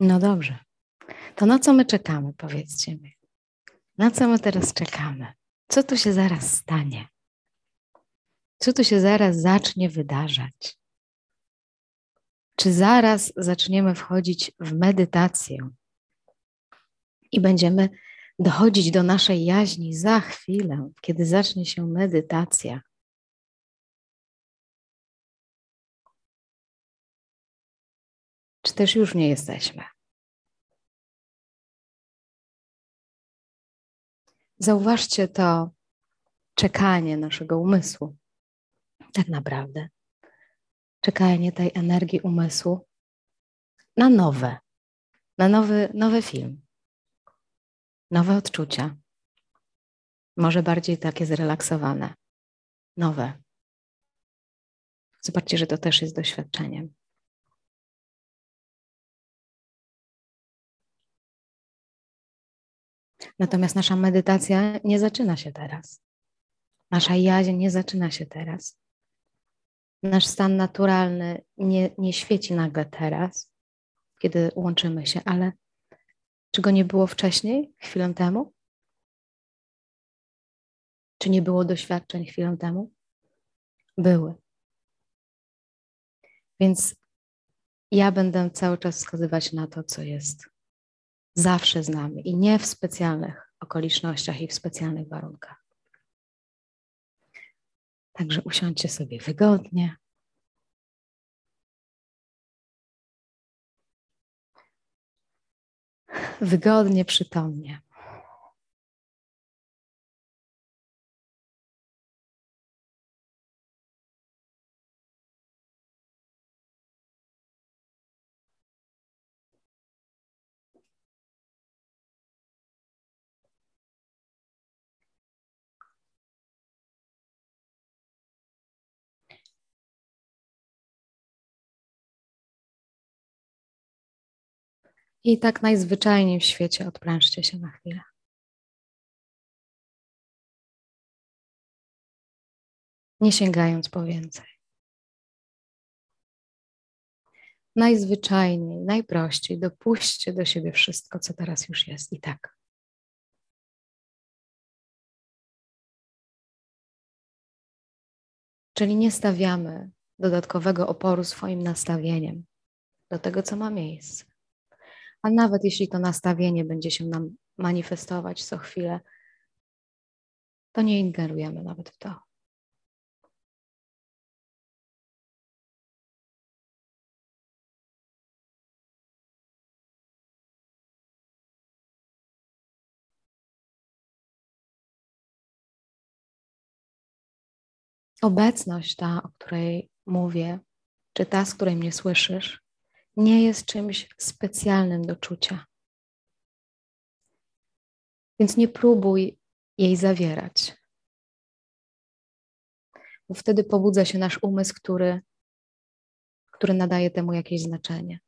No dobrze. To na co my czekamy, powiedzcie mi? Na co my teraz czekamy? Co tu się zaraz stanie? Co tu się zaraz zacznie wydarzać? Czy zaraz zaczniemy wchodzić w medytację i będziemy dochodzić do naszej jaźni za chwilę, kiedy zacznie się medytacja? Czy też już nie jesteśmy? Zauważcie to czekanie naszego umysłu. Tak naprawdę. Czekanie tej energii umysłu na nowe, na nowy, nowy film, nowe odczucia. Może bardziej takie zrelaksowane, nowe. Zobaczcie, że to też jest doświadczeniem. Natomiast nasza medytacja nie zaczyna się teraz. Nasza jaźń nie zaczyna się teraz. Nasz stan naturalny nie, nie świeci nagle teraz, kiedy łączymy się, ale czy go nie było wcześniej, chwilę temu? Czy nie było doświadczeń chwilę temu? Były. Więc ja będę cały czas wskazywać na to, co jest zawsze z nami i nie w specjalnych okolicznościach i w specjalnych warunkach. Także usiądźcie sobie wygodnie. Wygodnie, przytomnie. I tak najzwyczajniej w świecie odprężcie się na chwilę. Nie sięgając po więcej. Najzwyczajniej, najprościej dopuśćcie do siebie wszystko, co teraz już jest i tak. Czyli nie stawiamy dodatkowego oporu swoim nastawieniem do tego, co ma miejsce. A nawet jeśli to nastawienie będzie się nam manifestować co chwilę, to nie ingerujemy nawet w to. Obecność ta, o której mówię, czy ta, z której mnie słyszysz, nie jest czymś specjalnym do czucia. Więc nie próbuj jej zawierać. Bo wtedy pobudza się nasz umysł, który, który nadaje temu jakieś znaczenie.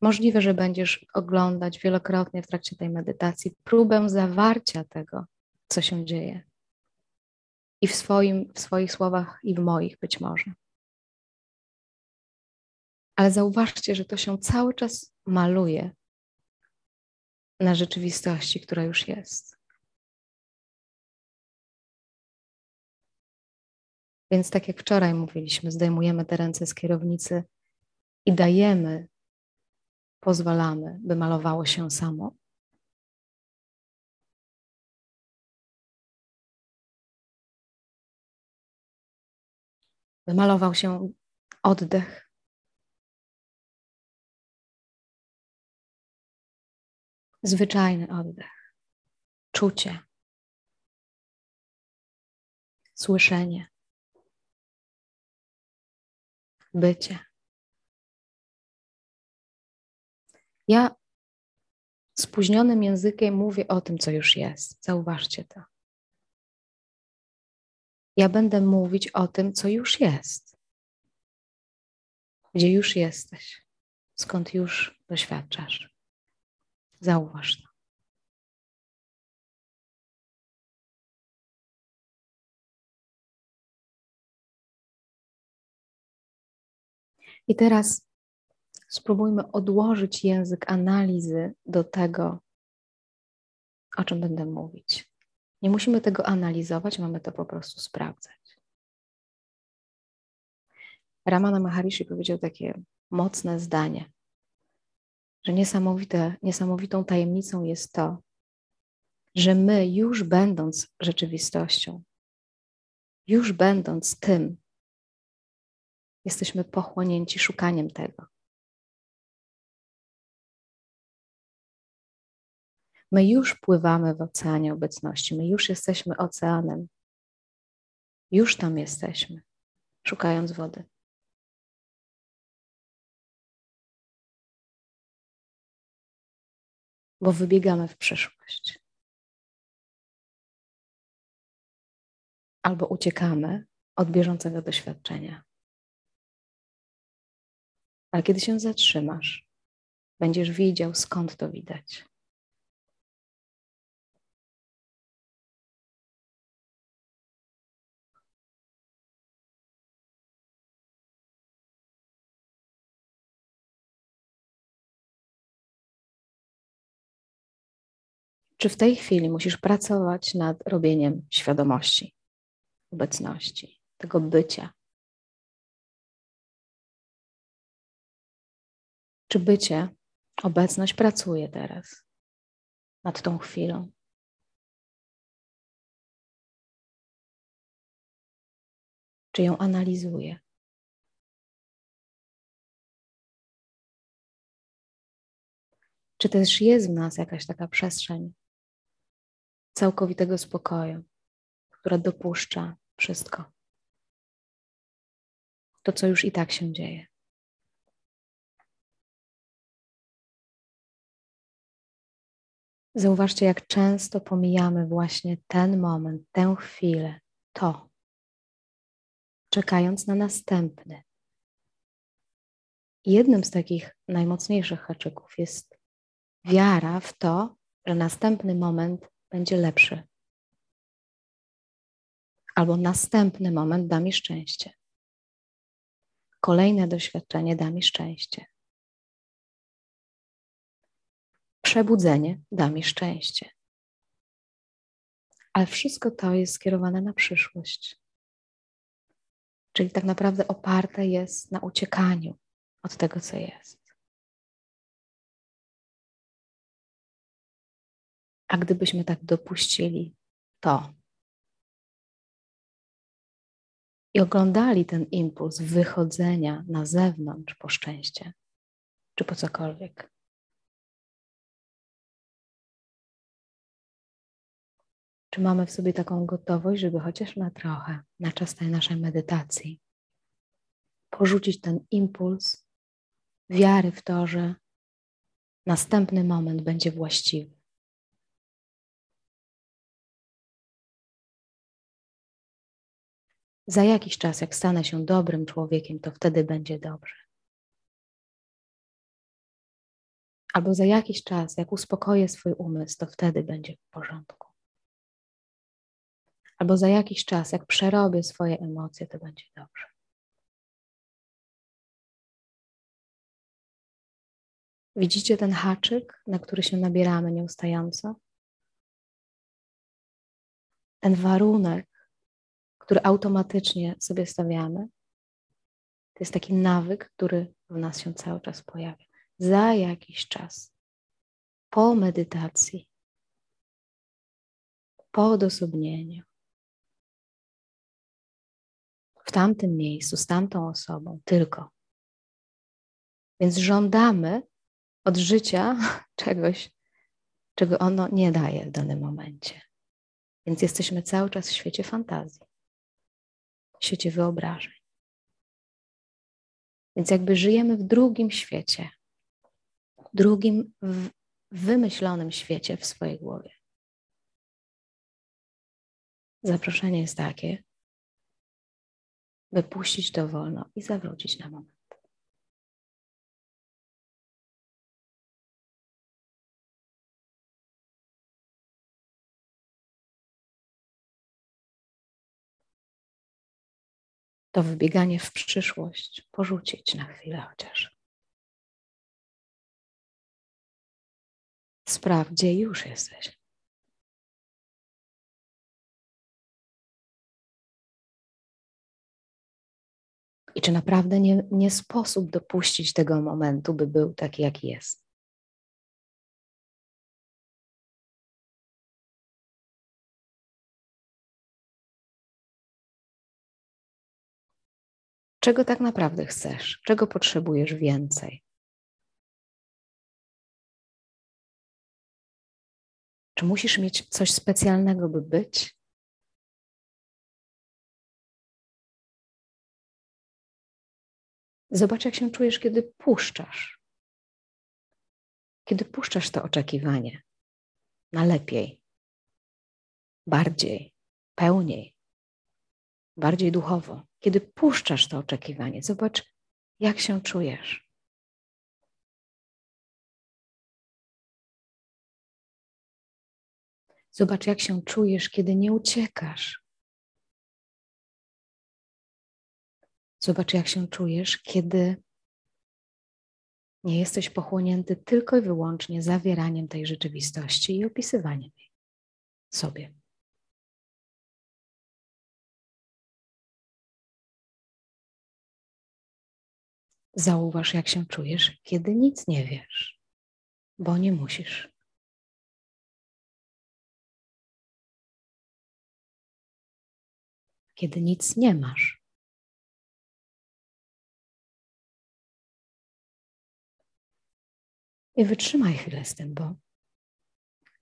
Możliwe, że będziesz oglądać wielokrotnie w trakcie tej medytacji próbę zawarcia tego, co się dzieje. I w, swoim, w swoich słowach, i w moich być może. Ale zauważcie, że to się cały czas maluje na rzeczywistości, która już jest. Więc tak jak wczoraj mówiliśmy, zdejmujemy te ręce z kierownicy i dajemy, pozwalamy, by malowało się samo. Wymalował się oddech. Zwyczajny oddech, czucie, słyszenie, bycie. Ja spóźnionym językiem mówię o tym, co już jest. Zauważcie to. Ja będę mówić o tym, co już jest. Gdzie już jesteś, skąd już doświadczasz. Zauważ to. I teraz spróbujmy odłożyć język analizy do tego, o czym będę mówić. Nie musimy tego analizować, mamy to po prostu sprawdzać. Ramana Maharishi powiedział takie mocne zdanie, że niesamowite, niesamowitą tajemnicą jest to, że my już będąc rzeczywistością, już będąc tym, jesteśmy pochłonięci szukaniem tego. My już pływamy w oceanie obecności, my już jesteśmy oceanem. Już tam jesteśmy, szukając wody. Bo wybiegamy w przyszłość. Albo uciekamy od bieżącego doświadczenia. Ale kiedy się zatrzymasz, będziesz widział, skąd to widać. Czy w tej chwili musisz pracować nad robieniem świadomości, obecności, tego bycia? Czy bycie, obecność pracuje teraz nad tą chwilą? Czy ją analizuje? Czy też jest w nas jakaś taka przestrzeń całkowitego spokoju, która dopuszcza wszystko. To, co już i tak się dzieje. Zauważcie, jak często pomijamy właśnie ten moment, tę chwilę, to, czekając na następny. Jednym z takich najmocniejszych haczyków jest wiara w to, że następny moment będzie lepszy. Albo następny moment da mi szczęście. Kolejne doświadczenie da mi szczęście. Przebudzenie da mi szczęście. Ale wszystko to jest skierowane na przyszłość. Czyli tak naprawdę oparte jest na uciekaniu od tego, co jest. A gdybyśmy tak dopuścili to i oglądali ten impuls wychodzenia na zewnątrz po szczęście, czy po cokolwiek, czy mamy w sobie taką gotowość, żeby chociaż na trochę, na czas tej naszej medytacji, porzucić ten impuls wiary w to, że następny moment będzie właściwy. Za jakiś czas, jak stanę się dobrym człowiekiem, to wtedy będzie dobrze. Albo za jakiś czas, jak uspokoję swój umysł, to wtedy będzie w porządku. Albo za jakiś czas, jak przerobię swoje emocje, to będzie dobrze. Widzicie ten haczyk, na który się nabieramy nieustająco? Ten warunek, który automatycznie sobie stawiamy. To jest taki nawyk, który w nas się cały czas pojawia. Za jakiś czas, po medytacji, po odosobnieniu, w tamtym miejscu, z tamtą osobą, tylko. Więc żądamy od życia czegoś, czego ono nie daje w danym momencie. Więc jesteśmy cały czas w świecie fantazji świecie wyobrażeń. Więc jakby żyjemy w drugim świecie, drugim wymyślonym świecie w swojej głowie. Zaproszenie jest takie, by puścić to wolno i zawrócić na moment. to wybieganie w przyszłość porzucić na chwilę chociaż. Sprawdź, gdzie już jesteś. I czy naprawdę nie, nie sposób dopuścić tego momentu, by był taki, jaki jest? Czego tak naprawdę chcesz? Czego potrzebujesz więcej? Czy musisz mieć coś specjalnego, by być? Zobacz, jak się czujesz, kiedy puszczasz. Kiedy puszczasz to oczekiwanie na lepiej, bardziej, pełniej, bardziej duchowo. Kiedy puszczasz to oczekiwanie, zobacz, jak się czujesz. Zobacz, jak się czujesz, kiedy nie uciekasz. Zobacz, jak się czujesz, kiedy nie jesteś pochłonięty tylko i wyłącznie zawieraniem tej rzeczywistości i opisywaniem jej sobie. Zauważ, jak się czujesz, kiedy nic nie wiesz, bo nie musisz. Kiedy nic nie masz. I wytrzymaj chwilę z tym, bo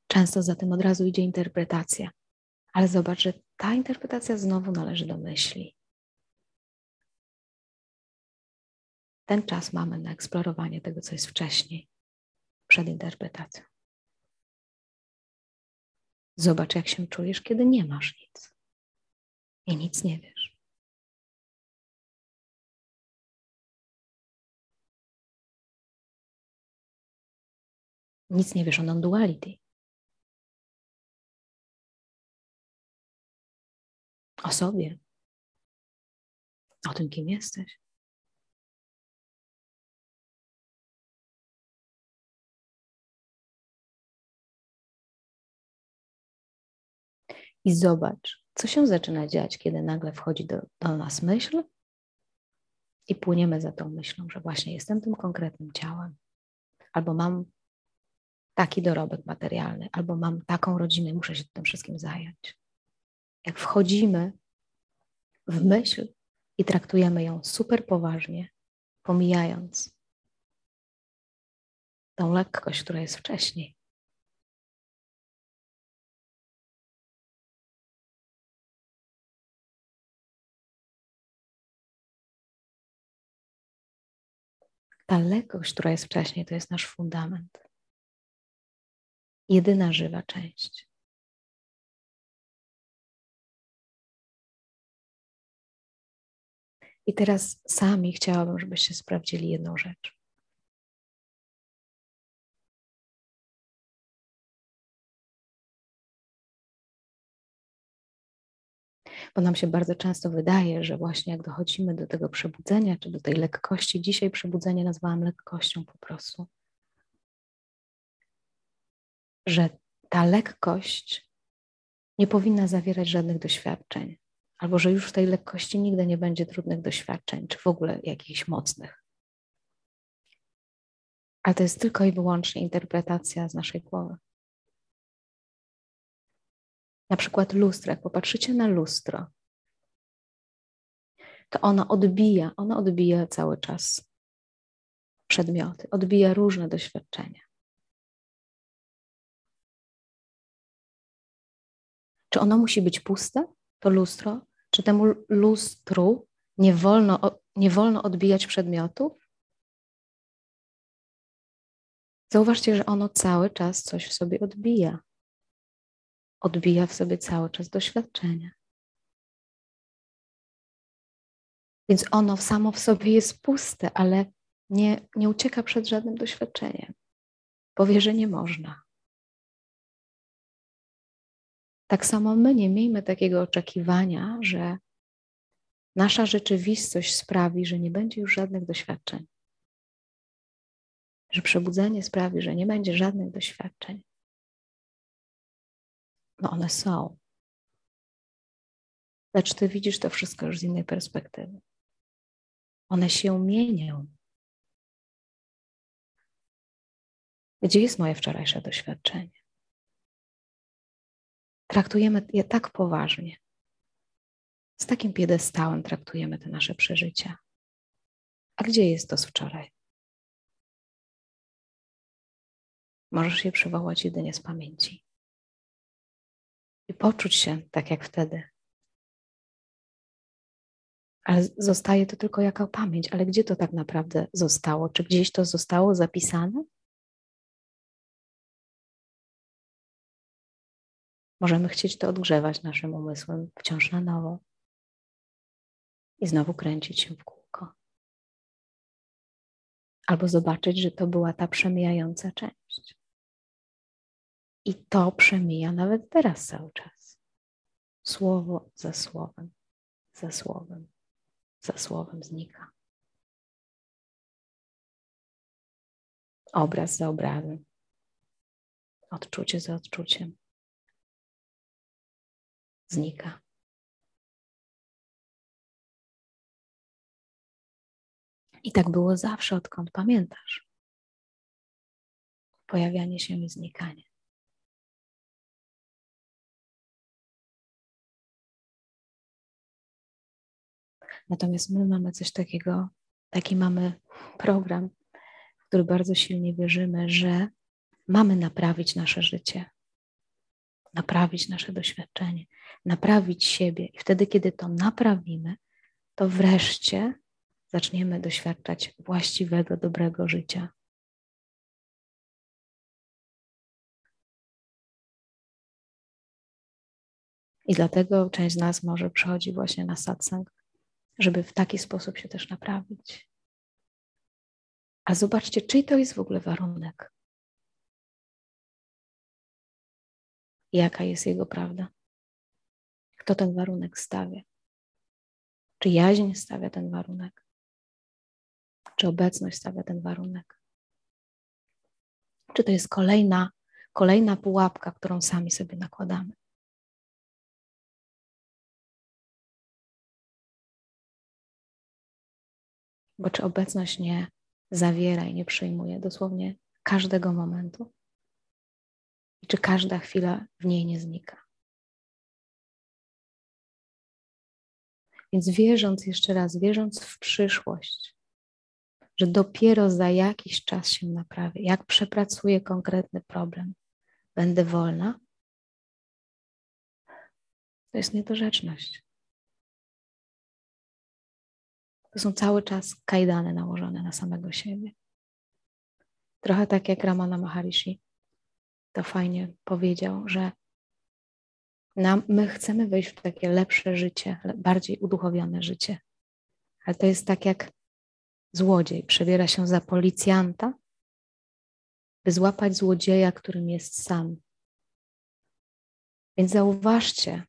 często za tym od razu idzie interpretacja. Ale zobacz, że ta interpretacja znowu należy do myśli. Ten czas mamy na eksplorowanie tego, co jest wcześniej, przed interpretacją. Zobacz, jak się czujesz, kiedy nie masz nic i nic nie wiesz. Nic nie wiesz o non-duality. O sobie. O tym, kim jesteś. I zobacz, co się zaczyna dziać, kiedy nagle wchodzi do, do nas myśl i płyniemy za tą myślą, że właśnie jestem tym konkretnym ciałem, albo mam taki dorobek materialny, albo mam taką rodzinę, muszę się tym wszystkim zająć. Jak wchodzimy w myśl i traktujemy ją super poważnie, pomijając tą lekkość, która jest wcześniej, Ta lekkość, która jest wcześniej, to jest nasz fundament. Jedyna żywa część. I teraz sami chciałabym, żebyście sprawdzili jedną rzecz. Bo nam się bardzo często wydaje, że właśnie jak dochodzimy do tego przebudzenia, czy do tej lekkości, dzisiaj przebudzenie nazwałam lekkością po prostu, że ta lekkość nie powinna zawierać żadnych doświadczeń, albo że już w tej lekkości nigdy nie będzie trudnych doświadczeń, czy w ogóle jakichś mocnych. Ale to jest tylko i wyłącznie interpretacja z naszej głowy. Na przykład lustro, jak popatrzycie na lustro, to ono odbija, ono odbija cały czas przedmioty, odbija różne doświadczenia. Czy ono musi być puste, to lustro? Czy temu lustru nie wolno, nie wolno odbijać przedmiotów? Zauważcie, że ono cały czas coś w sobie odbija odbija w sobie cały czas doświadczenia. Więc ono samo w sobie jest puste, ale nie, nie ucieka przed żadnym doświadczeniem. Powie, że nie można. Tak samo my nie miejmy takiego oczekiwania, że nasza rzeczywistość sprawi, że nie będzie już żadnych doświadczeń. że przebudzenie sprawi, że nie będzie żadnych doświadczeń. No one są. Lecz ty widzisz to wszystko już z innej perspektywy. One się mienią. Gdzie jest moje wczorajsze doświadczenie? Traktujemy je tak poważnie. Z takim piedestałem traktujemy te nasze przeżycia. A gdzie jest to z wczoraj? Możesz je przywołać jedynie z pamięci. I poczuć się tak jak wtedy. Ale zostaje to tylko jako pamięć. Ale gdzie to tak naprawdę zostało? Czy gdzieś to zostało zapisane? Możemy chcieć to odgrzewać naszym umysłem wciąż na nowo i znowu kręcić się w kółko. Albo zobaczyć, że to była ta przemijająca część. I to przemija nawet teraz cały czas. Słowo za słowem, za słowem, za słowem znika. Obraz za obrazem, odczucie za odczuciem znika. I tak było zawsze, odkąd pamiętasz. Pojawianie się i znikanie. Natomiast my mamy coś takiego, taki mamy program, w który bardzo silnie wierzymy, że mamy naprawić nasze życie, naprawić nasze doświadczenie, naprawić siebie. I wtedy, kiedy to naprawimy, to wreszcie zaczniemy doświadczać właściwego, dobrego życia. I dlatego część z nas może przychodzi właśnie na satsang, żeby w taki sposób się też naprawić. A zobaczcie, czyj to jest w ogóle warunek? Jaka jest jego prawda? Kto ten warunek stawia? Czy jaźń stawia ten warunek? Czy obecność stawia ten warunek? Czy to jest kolejna, kolejna pułapka, którą sami sobie nakładamy? Bo czy obecność nie zawiera i nie przyjmuje dosłownie każdego momentu? I czy każda chwila w niej nie znika? Więc wierząc jeszcze raz, wierząc w przyszłość, że dopiero za jakiś czas się naprawię, jak przepracuję konkretny problem, będę wolna, to jest niedorzeczność. To są cały czas kajdany nałożone na samego siebie. Trochę tak jak Ramana Maharishi to fajnie powiedział, że nam, my chcemy wejść w takie lepsze życie, bardziej uduchowione życie. Ale to jest tak jak złodziej przebiera się za policjanta, by złapać złodzieja, którym jest sam. Więc zauważcie,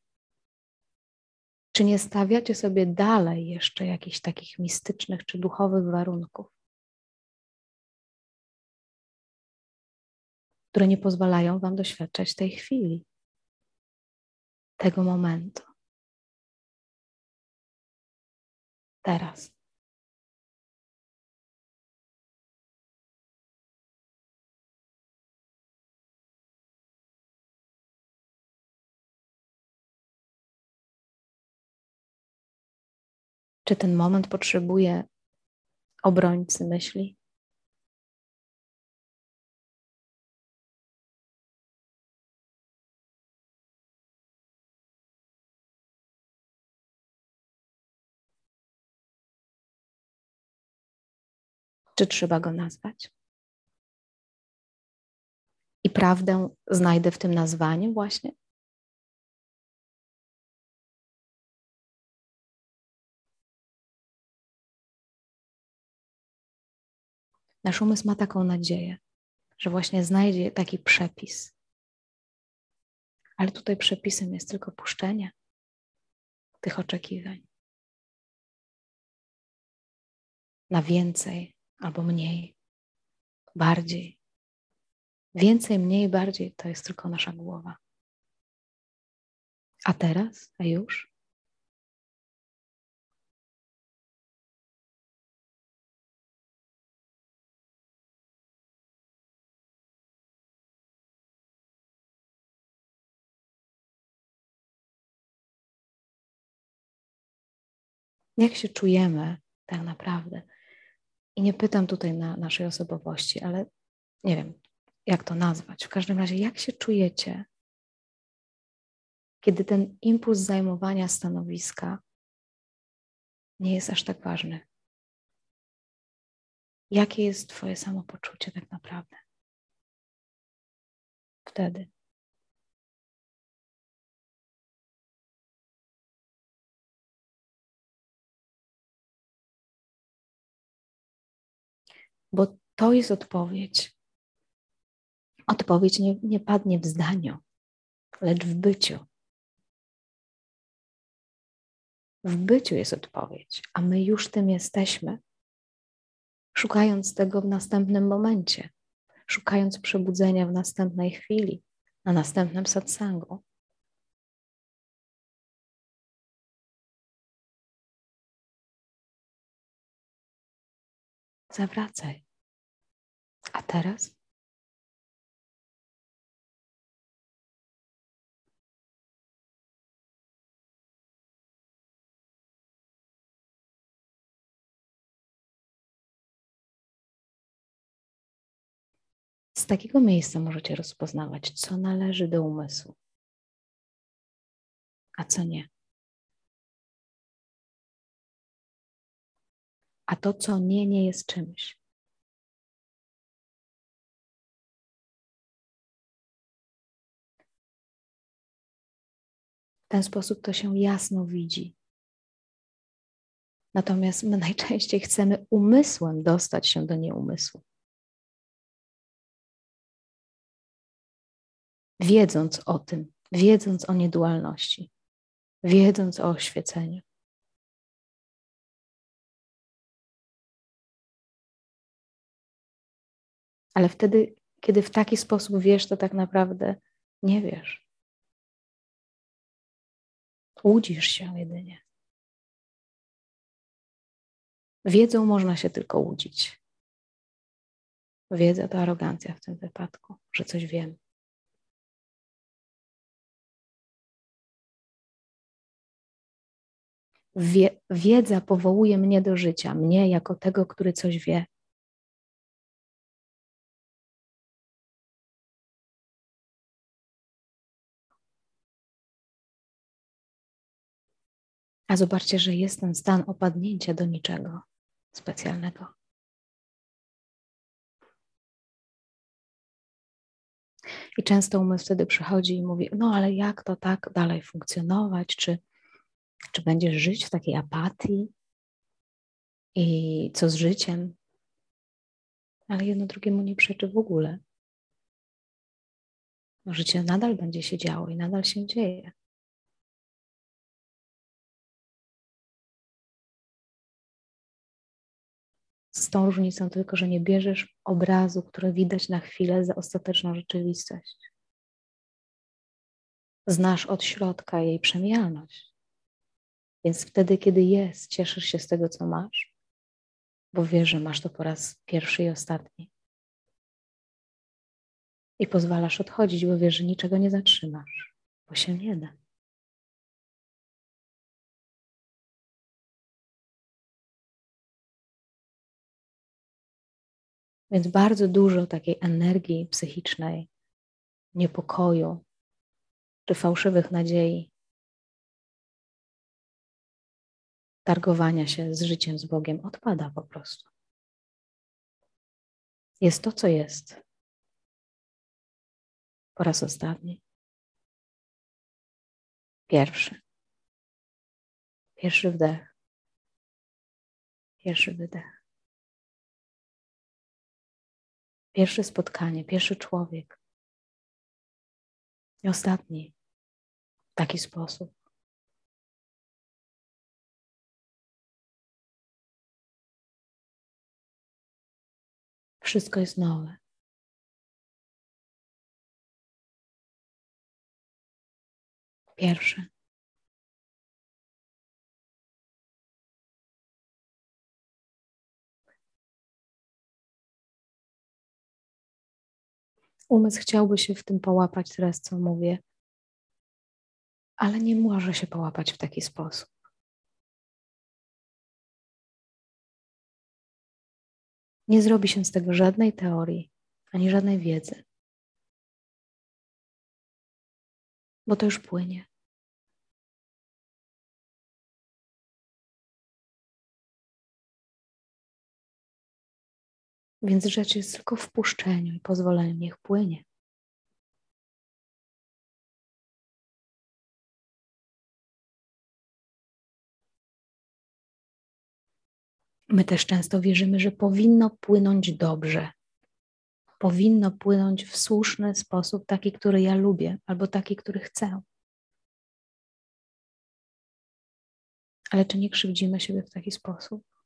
czy nie stawiacie sobie dalej jeszcze jakichś takich mistycznych czy duchowych warunków, które nie pozwalają Wam doświadczać tej chwili tego momentu. Teraz. Czy ten moment potrzebuje obrońcy myśli? Czy trzeba go nazwać? I prawdę znajdę w tym nazwaniu właśnie? Nasz umysł ma taką nadzieję, że właśnie znajdzie taki przepis. Ale tutaj przepisem jest tylko puszczenie tych oczekiwań na więcej, albo mniej, bardziej. Więcej, mniej, bardziej to jest tylko nasza głowa. A teraz, a już? Jak się czujemy tak naprawdę? I nie pytam tutaj na naszej osobowości, ale nie wiem, jak to nazwać. W każdym razie, jak się czujecie, kiedy ten impuls zajmowania stanowiska nie jest aż tak ważny? Jakie jest Twoje samopoczucie tak naprawdę? Wtedy. Bo to jest odpowiedź. Odpowiedź nie, nie padnie w zdaniu, lecz w byciu. W byciu jest odpowiedź, a my już tym jesteśmy, szukając tego w następnym momencie, szukając przebudzenia w następnej chwili, na następnym satsangu. Zawracaj. A teraz? Z takiego miejsca możecie rozpoznawać, co należy do umysłu, a co nie. A to, co nie, nie jest czymś. W ten sposób to się jasno widzi. Natomiast my najczęściej chcemy umysłem dostać się do nieumysłu. wiedząc o tym, wiedząc o niedualności, wiedząc o oświeceniu. Ale wtedy, kiedy w taki sposób wiesz, to tak naprawdę nie wiesz. Łudzisz się jedynie. Wiedzą można się tylko łudzić. Wiedza to arogancja w tym wypadku, że coś wiem. Wie, wiedza powołuje mnie do życia, mnie jako tego, który coś wie. A zobaczcie, że jest ten stan opadnięcia do niczego specjalnego. I często umysł wtedy przychodzi i mówi: No, ale jak to tak dalej funkcjonować? Czy czy będziesz żyć w takiej apatii? I co z życiem? Ale jedno drugiemu nie przeczy w ogóle. Życie nadal będzie się działo i nadal się dzieje. Z tą różnicą tylko, że nie bierzesz obrazu, który widać na chwilę za ostateczną rzeczywistość. Znasz od środka jej przemijalność. Więc wtedy, kiedy jest, cieszysz się z tego, co masz, bo wiesz, że masz to po raz pierwszy i ostatni. I pozwalasz odchodzić, bo wiesz, że niczego nie zatrzymasz, bo się nie da. Więc bardzo dużo takiej energii psychicznej, niepokoju czy fałszywych nadziei targowania się z życiem, z Bogiem odpada po prostu. Jest to, co jest. Po raz ostatni. Pierwszy. Pierwszy wdech. Pierwszy wydech. Pierwsze spotkanie, pierwszy człowiek. I ostatni. W taki sposób. Wszystko jest nowe. Pierwsze. Umysł chciałby się w tym połapać teraz, co mówię, ale nie może się połapać w taki sposób. Nie zrobi się z tego żadnej teorii ani żadnej wiedzy, bo to już płynie. Więc rzecz jest tylko w puszczeniu i pozwoleniu, niech płynie. My też często wierzymy, że powinno płynąć dobrze. Powinno płynąć w słuszny sposób, taki, który ja lubię, albo taki, który chcę. Ale czy nie krzywdzimy siebie w taki sposób?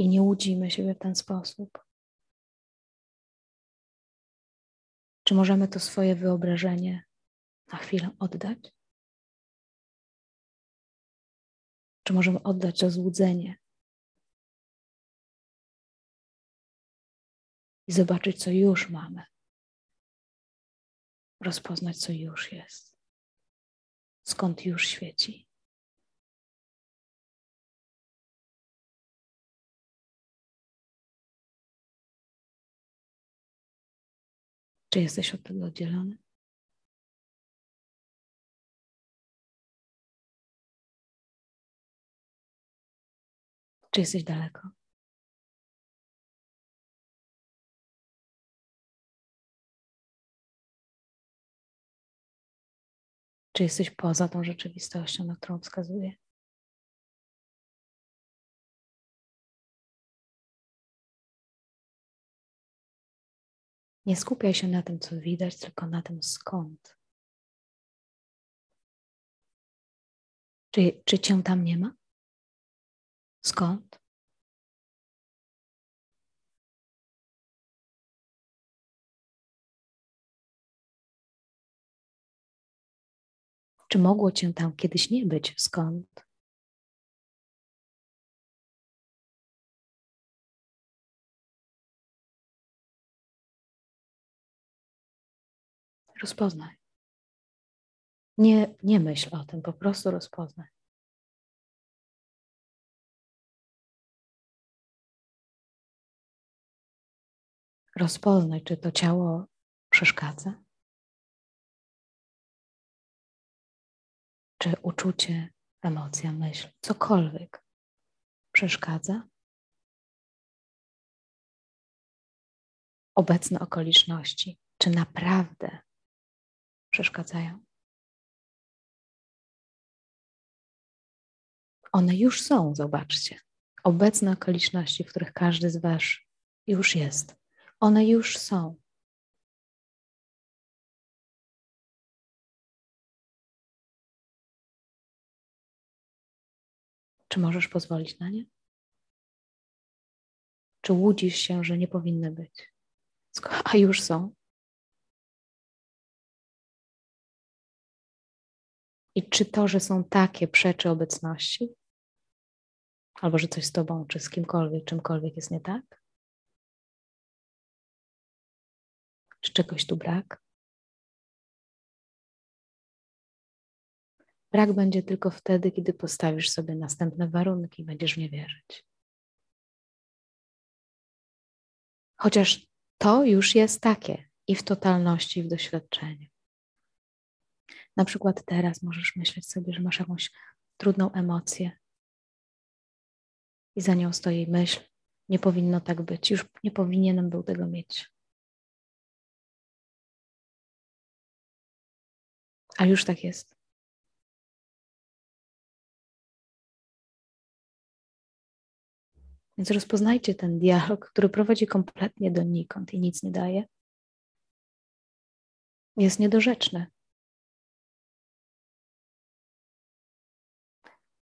I nie łudzimy siebie w ten sposób? Czy możemy to swoje wyobrażenie na chwilę oddać? Czy możemy oddać to złudzenie i zobaczyć, co już mamy? Rozpoznać, co już jest, skąd już świeci. Czy jesteś od tego oddzielony? Czy jesteś daleko? Czy jesteś poza tą rzeczywistością, na którą wskazuję? Nie skupiaj się na tym, co widać, tylko na tym, skąd. Czy, czy cię tam nie ma? Skąd? Czy mogło cię tam kiedyś nie być? Skąd? Rozpoznaj. Nie, nie myśl o tym, po prostu rozpoznaj. Rozpoznaj, czy to ciało przeszkadza, czy uczucie, emocja, myśl, cokolwiek przeszkadza. Obecne okoliczności, czy naprawdę przeszkadzają? One już są, zobaczcie. Obecne okoliczności, w których każdy z Was już jest. One już są. Czy możesz pozwolić na nie? Czy łudzisz się, że nie powinny być? A już są. I czy to, że są takie, przeczy obecności? Albo że coś z tobą, czy z kimkolwiek, czymkolwiek jest nie tak? Czy czegoś tu brak? Brak będzie tylko wtedy, kiedy postawisz sobie następne warunki i będziesz w nie wierzyć. Chociaż to już jest takie i w totalności, i w doświadczeniu. Na przykład teraz możesz myśleć sobie, że masz jakąś trudną emocję i za nią stoi myśl, nie powinno tak być, już nie powinienem był tego mieć. A już tak jest. Więc rozpoznajcie ten dialog, który prowadzi kompletnie donikąd i nic nie daje. Jest niedorzeczny.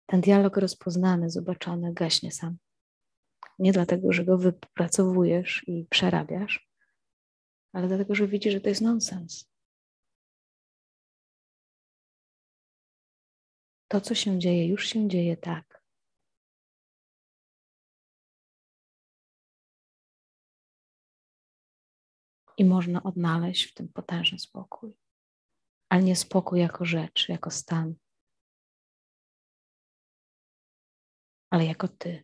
Ten dialog rozpoznany, zobaczony gaśnie sam. Nie dlatego, że go wypracowujesz i przerabiasz, ale dlatego, że widzisz, że to jest nonsens. To, co się dzieje, już się dzieje tak. I można odnaleźć w tym potężny spokój, ale nie spokój jako rzecz, jako stan, ale jako ty.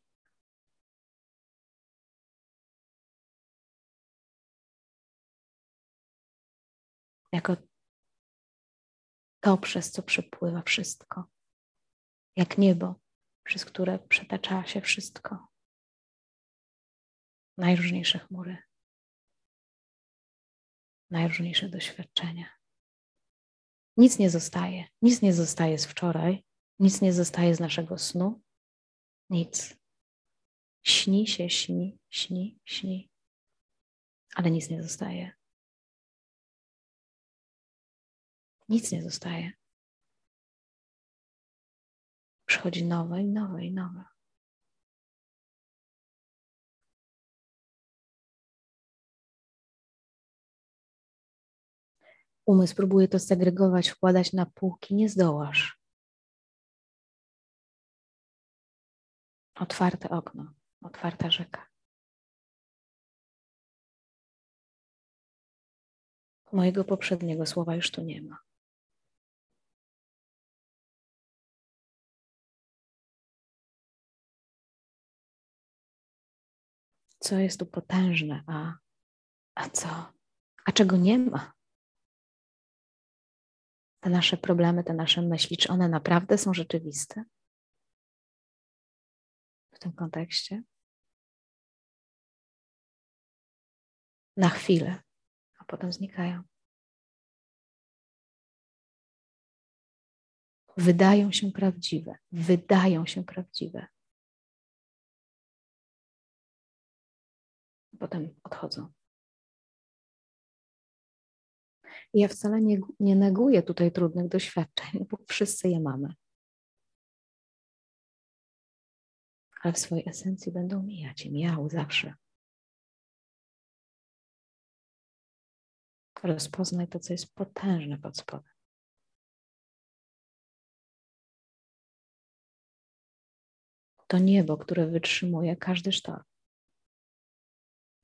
Jako to, przez co przepływa wszystko jak niebo, przez które przetacza się wszystko. Najróżniejsze chmury, najróżniejsze doświadczenia. Nic nie zostaje, nic nie zostaje z wczoraj, nic nie zostaje z naszego snu, nic. Śni się, śni, śni, śni, ale nic nie zostaje. Nic nie zostaje przychodzi nowe i nowe i nowe. Umysł próbuje to segregować, wkładać na półki, nie zdołasz. Otwarte okno, otwarta rzeka. Mojego poprzedniego słowa już tu nie ma. co jest tu potężne, a, a co, a czego nie ma. Te nasze problemy, te nasze myśli, czy one naprawdę są rzeczywiste tym kontekście? Na chwilę, a potem znikają. Wydają się prawdziwe, wydają się prawdziwe. potem odchodzą. I ja wcale nie, nie neguję tutaj trudnych doświadczeń, bo wszyscy je mamy. Ale w swojej esencji będą mijać i mijały zawsze. Rozpoznaj to, co jest potężne pod spodem. To niebo, które wytrzymuje każdy sztorm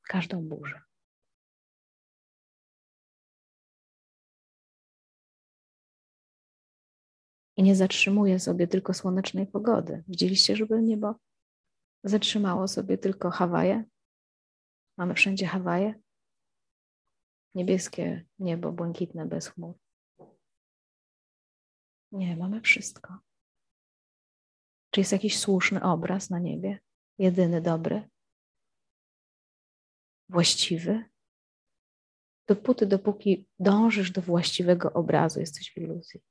każdą burzę. I nie zatrzymuje sobie tylko słonecznej pogody. Widzieliście, żeby niebo zatrzymało sobie tylko Hawaje? Mamy wszędzie Hawaje? Niebieskie niebo, błękitne, bez chmur. Nie, mamy wszystko. Czy jest jakiś słuszny obraz na niebie? Jedyny dobry? właściwy, dopóty, dopóki dążysz do właściwego obrazu, jesteś w iluzji.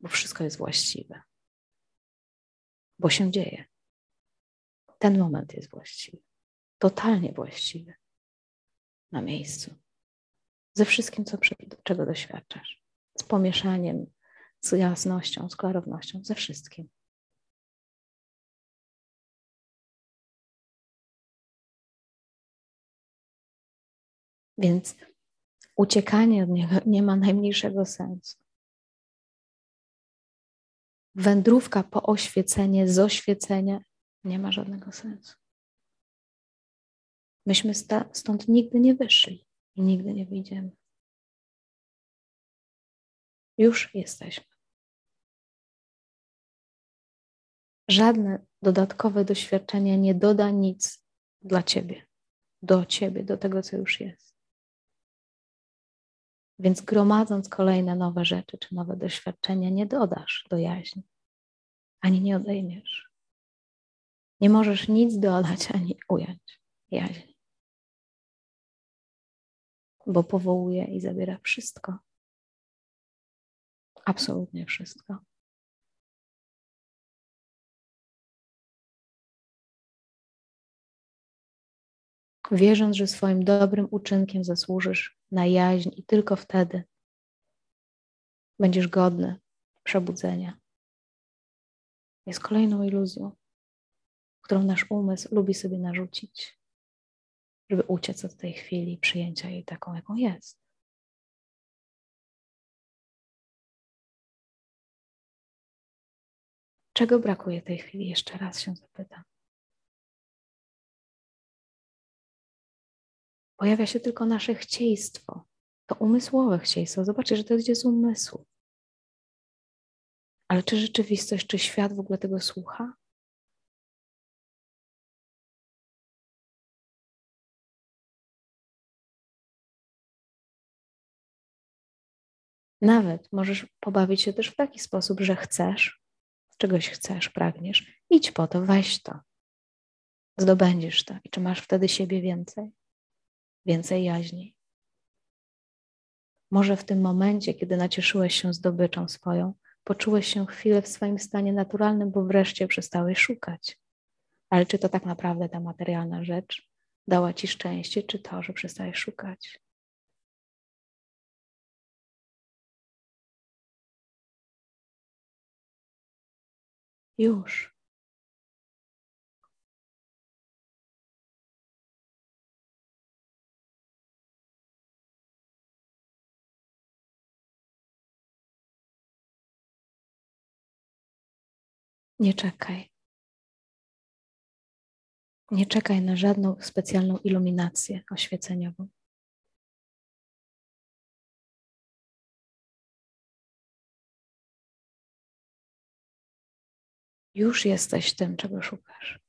Bo wszystko jest właściwe. Bo się dzieje. Ten moment jest właściwy. Totalnie właściwy. Na miejscu. Ze wszystkim, co, czego doświadczasz. Z pomieszaniem, z jasnością, z klarownością, ze wszystkim. Więc uciekanie od niego nie ma najmniejszego sensu. Wędrówka po oświecenie, z oświecenia nie ma żadnego sensu. Myśmy stąd nigdy nie wyszli i nigdy nie wyjdziemy. Już jesteśmy. Żadne dodatkowe doświadczenie nie doda nic dla ciebie, do ciebie, do tego, co już jest. Więc gromadząc kolejne nowe rzeczy czy nowe doświadczenia, nie dodasz do jaźni, ani nie odejmiesz. Nie możesz nic dodać ani ująć jaźni, bo powołuje i zabiera wszystko. Absolutnie wszystko. Wierząc, że swoim dobrym uczynkiem zasłużysz na jaźń i tylko wtedy będziesz godny przebudzenia. jest kolejną iluzją, którą nasz umysł lubi sobie narzucić, żeby uciec od tej chwili przyjęcia jej taką, jaką jest. Czego brakuje tej chwili? Jeszcze raz się zapytam. Pojawia się tylko nasze chcieństwo. To umysłowe chcieństwo. Zobaczcie, że to idzie z umysłu. Ale czy rzeczywistość, czy świat w ogóle tego słucha? Nawet możesz pobawić się też w taki sposób, że chcesz, czegoś chcesz, pragniesz, idź po to, weź to. Zdobędziesz to. I czy masz wtedy siebie więcej? Więcej jaźni. Może w tym momencie, kiedy nacieszyłeś się zdobyczą swoją, poczułeś się chwilę w swoim stanie naturalnym, bo wreszcie przestałeś szukać. Ale czy to tak naprawdę ta materialna rzecz dała ci szczęście, czy to, że przestałeś szukać? Już. Nie czekaj. Nie czekaj na żadną specjalną iluminację oświeceniową. Już jesteś tym, czego szukasz.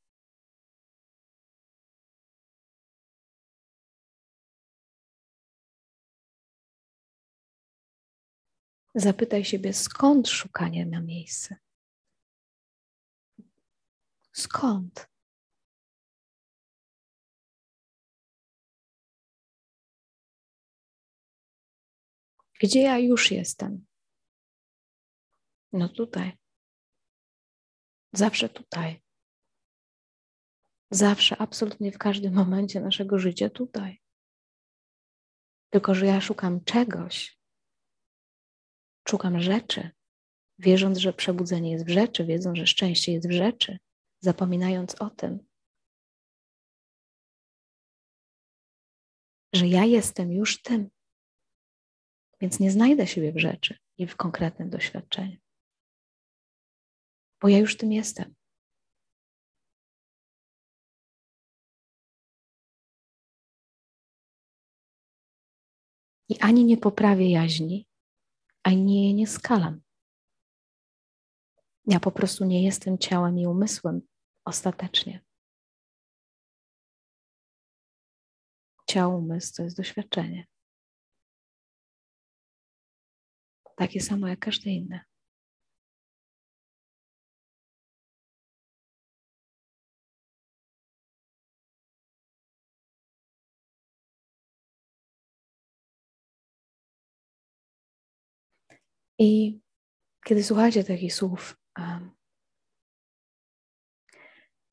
Zapytaj siebie, skąd szukanie ma miejsce. Skąd? Gdzie ja już jestem? No tutaj. Zawsze tutaj. Zawsze, absolutnie w każdym momencie naszego życia tutaj. Tylko, że ja szukam czegoś. Szukam rzeczy, wierząc, że przebudzenie jest w rzeczy, wiedząc, że szczęście jest w rzeczy, zapominając o tym, że ja jestem już tym. Więc nie znajdę siebie w rzeczy i w konkretnym doświadczeniu bo ja już tym jestem. I ani nie poprawię jaźni, ani jej nie skalam. Ja po prostu nie jestem ciałem i umysłem ostatecznie. Ciało, umysł to jest doświadczenie. Takie samo jak każde inne. I kiedy słuchacie takich słów,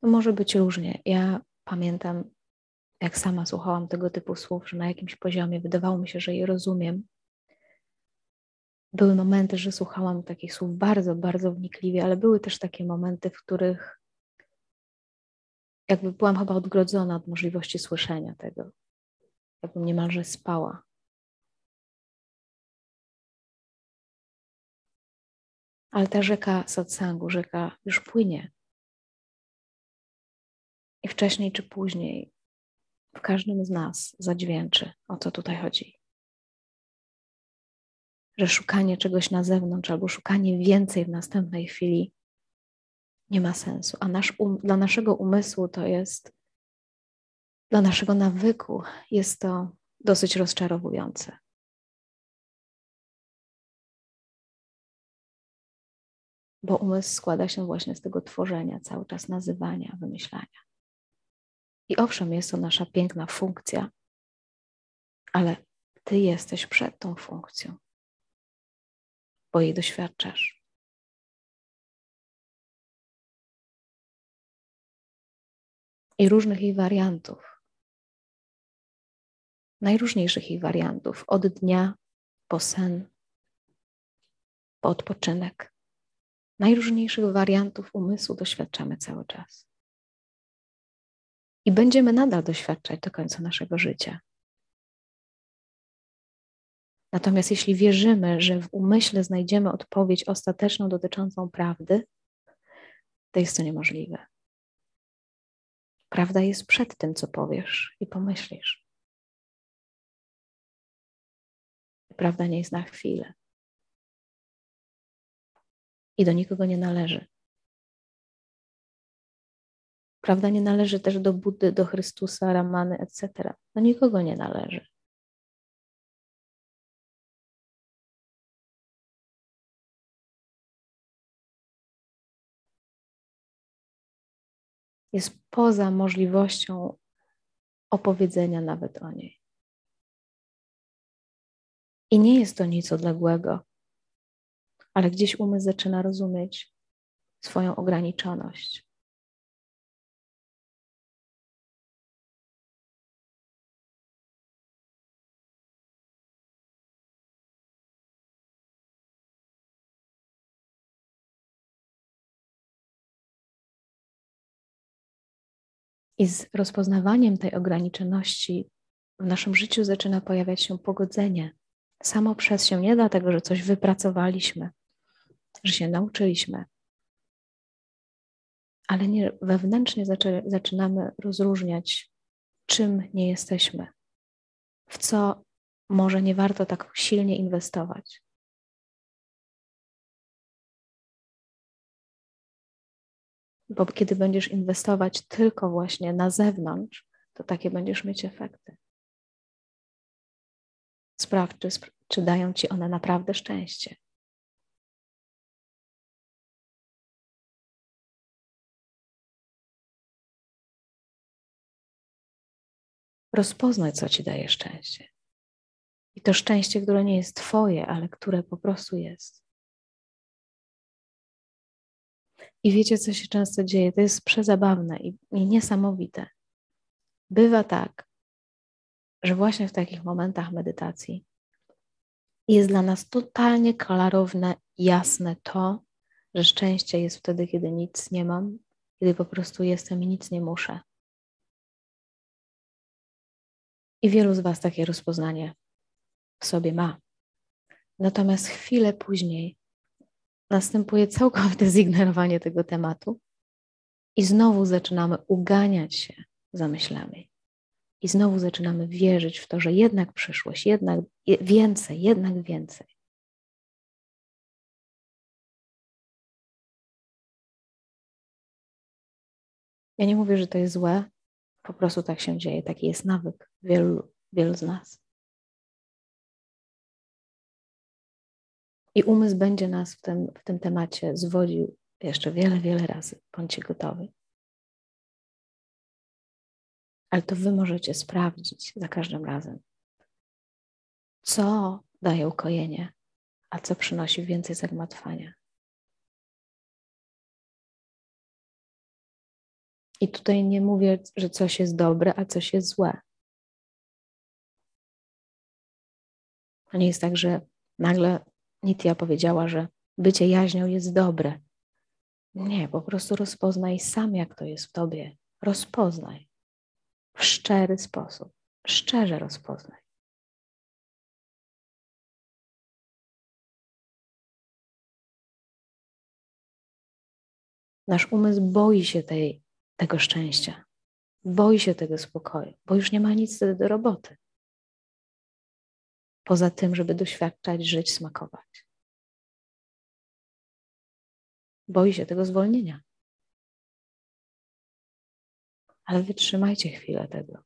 to może być różnie. Ja pamiętam, jak sama słuchałam tego typu słów, że na jakimś poziomie wydawało mi się, że je rozumiem. Były momenty, że słuchałam takich słów bardzo, bardzo wnikliwie, ale były też takie momenty, w których jakby byłam chyba odgrodzona od możliwości słyszenia tego. Jakbym niemalże spała. Ale ta rzeka satsangu, rzeka już płynie. I wcześniej czy później w każdym z nas zadźwięczy, o co tutaj chodzi. Że szukanie czegoś na zewnątrz albo szukanie więcej w następnej chwili nie ma sensu. A nasz um, dla naszego umysłu to jest, dla naszego nawyku jest to dosyć rozczarowujące. Bo umysł składa się właśnie z tego tworzenia, cały czas nazywania, wymyślania. I owszem, jest to nasza piękna funkcja, ale ty jesteś przed tą funkcją, bo jej doświadczasz. I różnych jej wariantów, najróżniejszych jej wariantów, od dnia po sen, po odpoczynek najróżniejszych wariantów umysłu doświadczamy cały czas. I będziemy nadal doświadczać do końca naszego życia. Natomiast jeśli wierzymy, że w umyśle znajdziemy odpowiedź ostateczną dotyczącą prawdy, to jest to niemożliwe. Prawda jest przed tym, co powiesz i pomyślisz. Prawda nie jest na chwilę. I do nikogo nie należy. Prawda nie należy też do Buddy, do Chrystusa, Ramany, etc. Do nikogo nie należy. jest poza możliwością opowiedzenia nawet o niej. I nie jest to nic odległego, ale gdzieś umysł zaczyna rozumieć swoją ograniczoność. I z rozpoznawaniem tej ograniczoności w naszym życiu zaczyna pojawiać się pogodzenie. Samo przez się, nie dlatego, że coś wypracowaliśmy, że się nauczyliśmy, ale nie, wewnętrznie zaczynamy rozróżniać, czym nie jesteśmy, w co może nie warto tak silnie inwestować. Bo kiedy będziesz inwestować tylko właśnie na zewnątrz, to takie będziesz mieć efekty. Sprawdź, czy, czy dają ci one naprawdę szczęście. Rozpoznaj, co ci daje szczęście. I to szczęście, które nie jest Twoje, ale które po prostu jest. I wiecie, co się często dzieje? To jest przezabawne i, i niesamowite. Bywa tak, że właśnie w takich momentach medytacji jest dla nas totalnie klarowne, jasne to, że szczęście jest wtedy, kiedy nic nie mam, kiedy po prostu jestem i nic nie muszę. I wielu z Was takie rozpoznanie w sobie ma. Natomiast chwilę później następuje całkowite zignorowanie tego tematu i znowu zaczynamy uganiać się za myślami. I znowu zaczynamy wierzyć w to, że jednak przyszłość, jednak więcej, jednak więcej. Ja nie mówię, że to jest złe, po prostu tak się dzieje. Taki jest nawyk wielu, wielu z nas. I umysł będzie nas w tym, w tym temacie zwodził jeszcze wiele, wiele razy. Bądźcie gotowi. Ale to Wy możecie sprawdzić za każdym razem, co daje ukojenie, a co przynosi więcej zagmatwania. I tutaj nie mówię, że coś jest dobre, a coś jest złe. To nie jest tak, że nagle Nitya powiedziała, że bycie jaźnią jest dobre. Nie, po prostu rozpoznaj sam, jak to jest w tobie. Rozpoznaj w szczery sposób. Szczerze rozpoznaj. Nasz umysł boi się tej, tego szczęścia, boi się tego spokoju, bo już nie ma nic do roboty poza tym, żeby doświadczać, żyć, smakować. Boi się tego zwolnienia. Ale wytrzymajcie chwilę tego.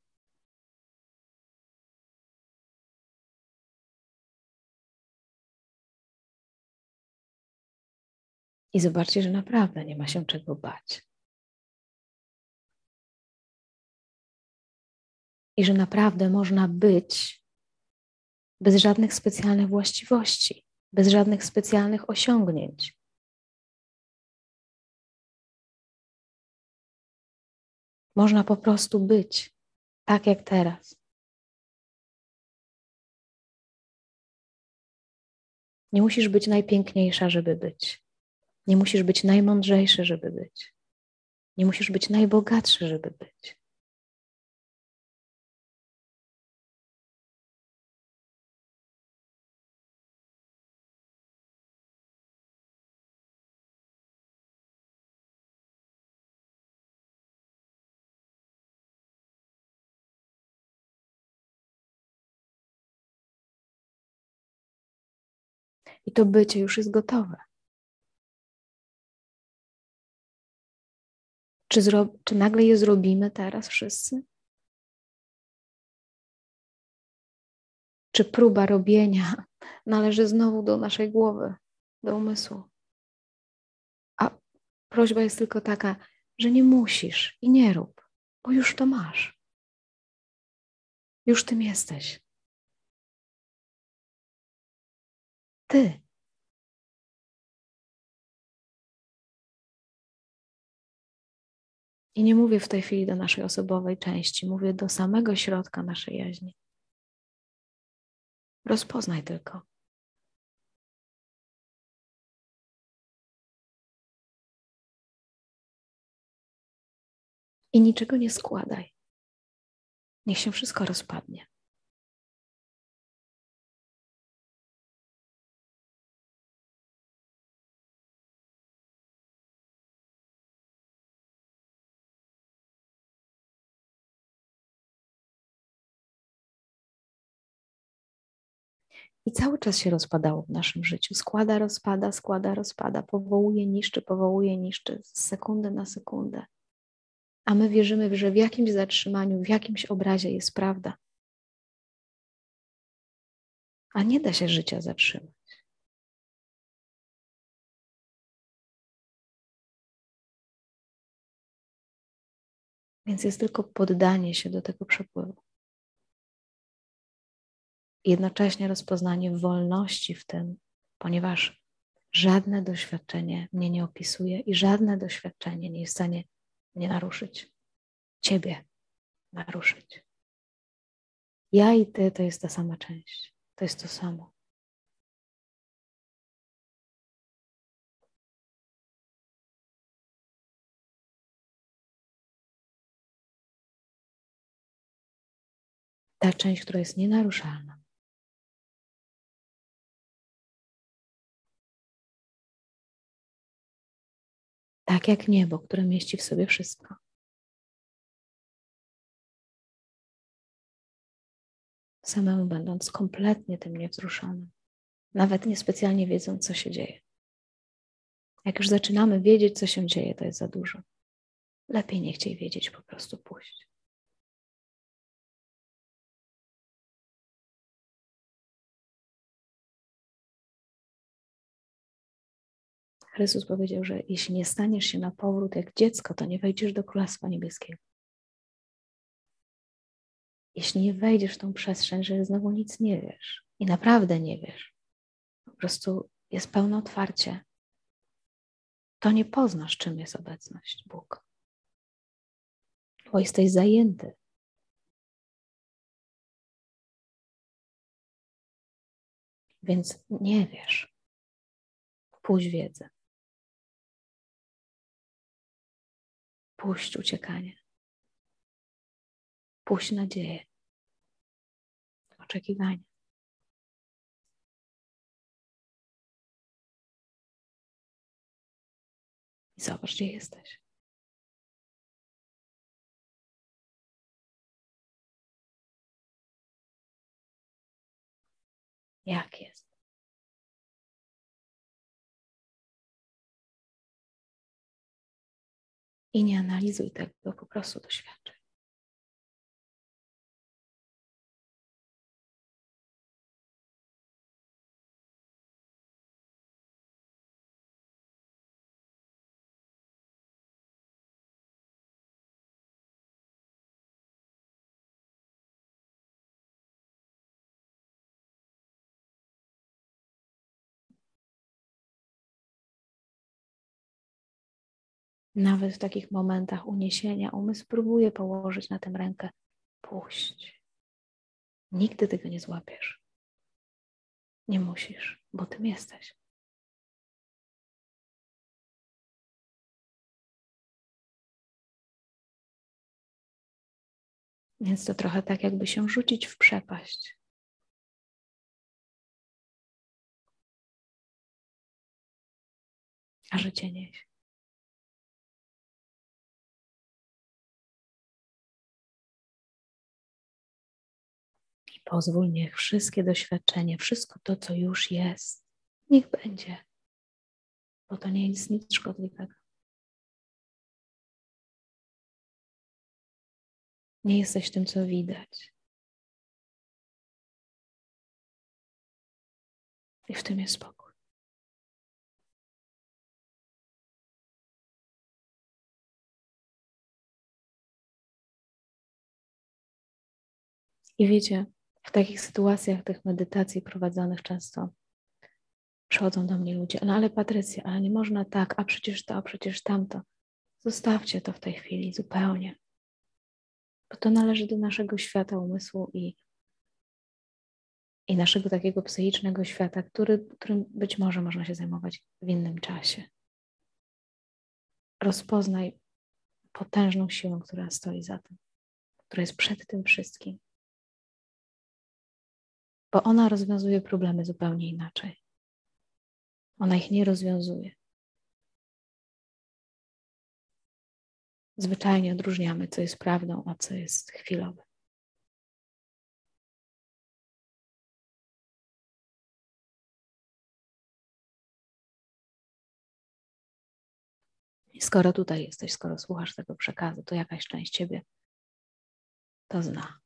I zobaczcie, że naprawdę nie ma się czego bać. I że naprawdę można być bez żadnych specjalnych właściwości, bez żadnych specjalnych osiągnięć. Można po prostu być tak jak teraz. Nie musisz być najpiękniejsza, żeby być. Nie musisz być najmądrzejszy, żeby być. Nie musisz być najbogatszy, żeby być. I to bycie już jest gotowe. Czy, zro, czy nagle je zrobimy teraz wszyscy? Czy próba robienia należy znowu do naszej głowy, do umysłu? A prośba jest tylko taka, że nie musisz i nie rób, bo już to masz. Już tym jesteś. Ty. I nie mówię w tej chwili do naszej osobowej części, mówię do samego środka naszej jaźni. Rozpoznaj tylko. I niczego nie składaj. Niech się wszystko rozpadnie. I cały czas się rozpadało w naszym życiu. Składa, rozpada, składa, rozpada, powołuje, niszczy, powołuje, niszczy, z sekundy na sekundę. A my wierzymy, że w jakimś zatrzymaniu, w jakimś obrazie jest prawda. A nie da się życia zatrzymać. Więc jest tylko poddanie się do tego przepływu jednocześnie rozpoznanie wolności w tym, ponieważ żadne doświadczenie mnie nie opisuje i żadne doświadczenie nie jest w stanie mnie naruszyć. Ciebie naruszyć. Ja i ty to jest ta sama część. To jest to samo. Ta część, która jest nienaruszalna. Tak jak niebo, które mieści w sobie wszystko. Samemu będąc kompletnie tym niewzruszonym, nawet niespecjalnie wiedząc, co się dzieje. Jak już zaczynamy wiedzieć, co się dzieje, to jest za dużo. Lepiej nie chciej wiedzieć, po prostu pójść. Chrystus powiedział, że jeśli nie staniesz się na powrót jak dziecko, to nie wejdziesz do Królestwa Niebieskiego. Jeśli nie wejdziesz w tą przestrzeń, że znowu nic nie wiesz i naprawdę nie wiesz, po prostu jest pełne otwarcie, to nie poznasz, czym jest obecność Bóg. Bo jesteś zajęty. Więc nie wiesz. Pójdź wiedzę. Puść uciekanie. Puść nadzieję. Oczekiwanie. I zobacz, gdzie jesteś. Jak jest? I nie analizuj tego, po prostu doświadczaj. Nawet w takich momentach uniesienia umysł próbuje położyć na tym rękę. Puść. Nigdy tego nie złapiesz. Nie musisz, bo tym jesteś. Więc to trochę tak, jakby się rzucić w przepaść. A życie nieś. Pozwól, niech wszystkie doświadczenie, wszystko to, co już jest, niech będzie, bo to nie jest nic szkodliwego. Nie jesteś tym, co widać. I w tym jest spokój. I wiecie, w takich sytuacjach tych medytacji prowadzonych często przychodzą do mnie ludzie, no ale Patrycja, ale nie można tak, a przecież to, a przecież tamto. Zostawcie to w tej chwili zupełnie bo to należy do naszego świata umysłu i, i naszego takiego psychicznego świata, który, którym być może można się zajmować w innym czasie. Rozpoznaj potężną siłę, która stoi za tym, która jest przed tym wszystkim. Bo ona rozwiązuje problemy zupełnie inaczej. Ona ich nie rozwiązuje. zwyczajnie odróżniamy, co jest prawdą, a co jest chwilowe. I skoro tutaj jesteś, skoro słuchasz tego przekazu, to jakaś część ciebie to zna.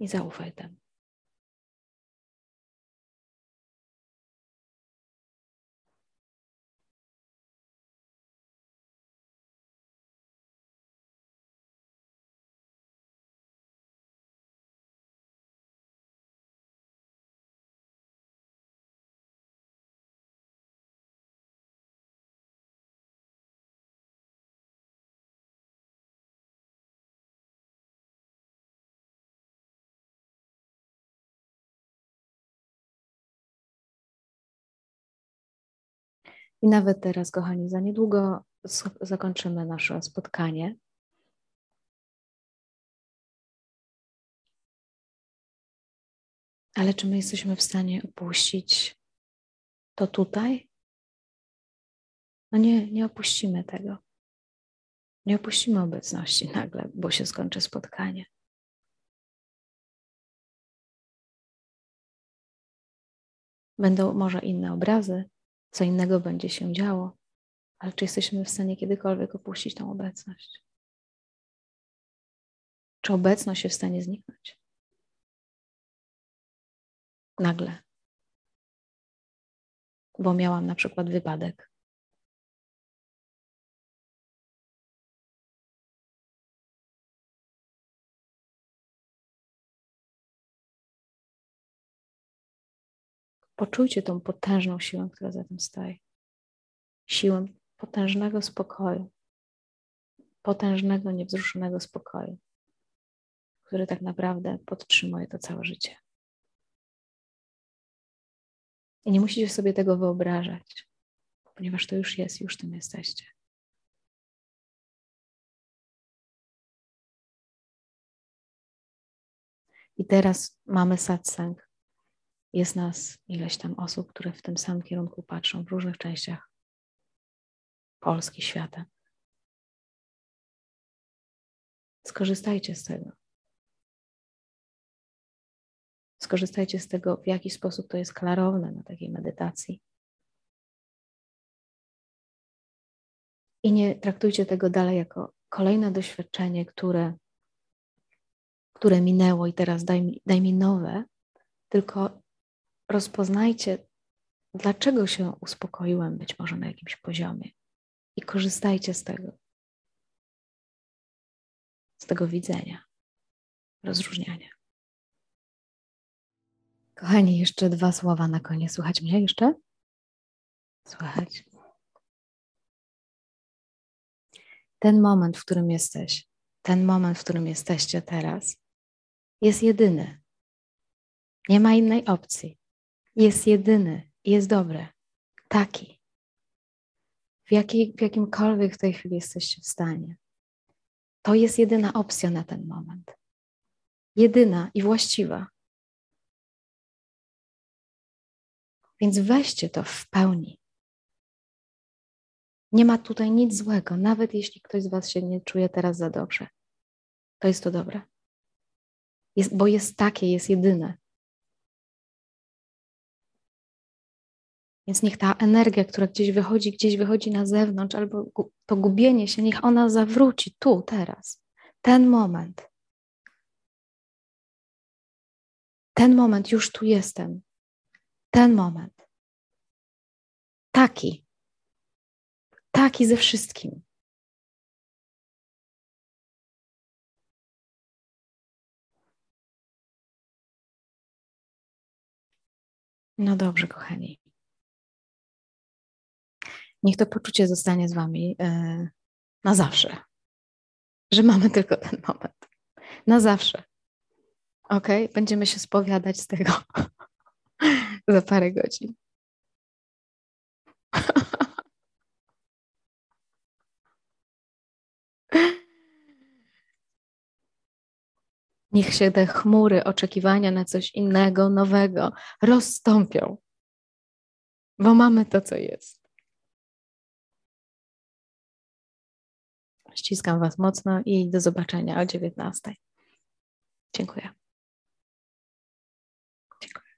I zaufaj temu. I nawet teraz, kochani, za niedługo zakończymy nasze spotkanie. Ale czy my jesteśmy w stanie opuścić to tutaj? No nie, nie opuścimy tego. Nie opuścimy obecności nagle, bo się skończy spotkanie. Będą może inne obrazy, co innego będzie się działo, ale czy jesteśmy w stanie kiedykolwiek opuścić tą obecność? Czy obecność jest w stanie zniknąć? Nagle. Bo miałam na przykład wypadek. Poczujcie tą potężną siłę, która za tym stoi. Siłę potężnego spokoju, potężnego, niewzruszonego spokoju, który tak naprawdę podtrzymuje to całe życie. I nie musicie sobie tego wyobrażać, ponieważ to już jest, już tym jesteście. I teraz mamy satsang, jest nas ileś tam osób, które w tym samym kierunku patrzą w różnych częściach Polski, świata. Skorzystajcie z tego. Skorzystajcie z tego, w jaki sposób to jest klarowne na takiej medytacji. I nie traktujcie tego dalej jako kolejne doświadczenie, które, które minęło i teraz daj mi, daj mi nowe, tylko rozpoznajcie, dlaczego się uspokoiłem być może na jakimś poziomie i korzystajcie z tego, z tego widzenia, rozróżniania. Kochani, jeszcze dwa słowa na koniec. Słuchać mnie jeszcze? Słuchać. Ten moment, w którym jesteś, ten moment, w którym jesteście teraz, jest jedyny. Nie ma innej opcji jest jedyny, jest dobry, taki. w, jakiej, w jakimkolwiek w tej chwili jesteście w stanie. To jest jedyna opcja na ten moment. Jedyna i właściwa. Więc weźcie to w pełni. Nie ma tutaj nic złego, nawet jeśli ktoś z Was się nie czuje teraz za dobrze. To jest to dobre. Jest, bo jest takie, jest jedyne. Więc niech ta energia, która gdzieś wychodzi, gdzieś wychodzi na zewnątrz, albo to gubienie się, niech ona zawróci tu, teraz. Ten moment. Ten moment, już tu jestem. Ten moment. Taki. Taki ze wszystkim. No dobrze, kochani. Niech to poczucie zostanie z Wami e, na zawsze, że mamy tylko ten moment. Na zawsze. Ok? Będziemy się spowiadać z tego za parę godzin. Niech się te chmury oczekiwania na coś innego, nowego rozstąpią, bo mamy to, co jest. Ściskam Was mocno i do zobaczenia o 19. Dziękuję. Dziękuję.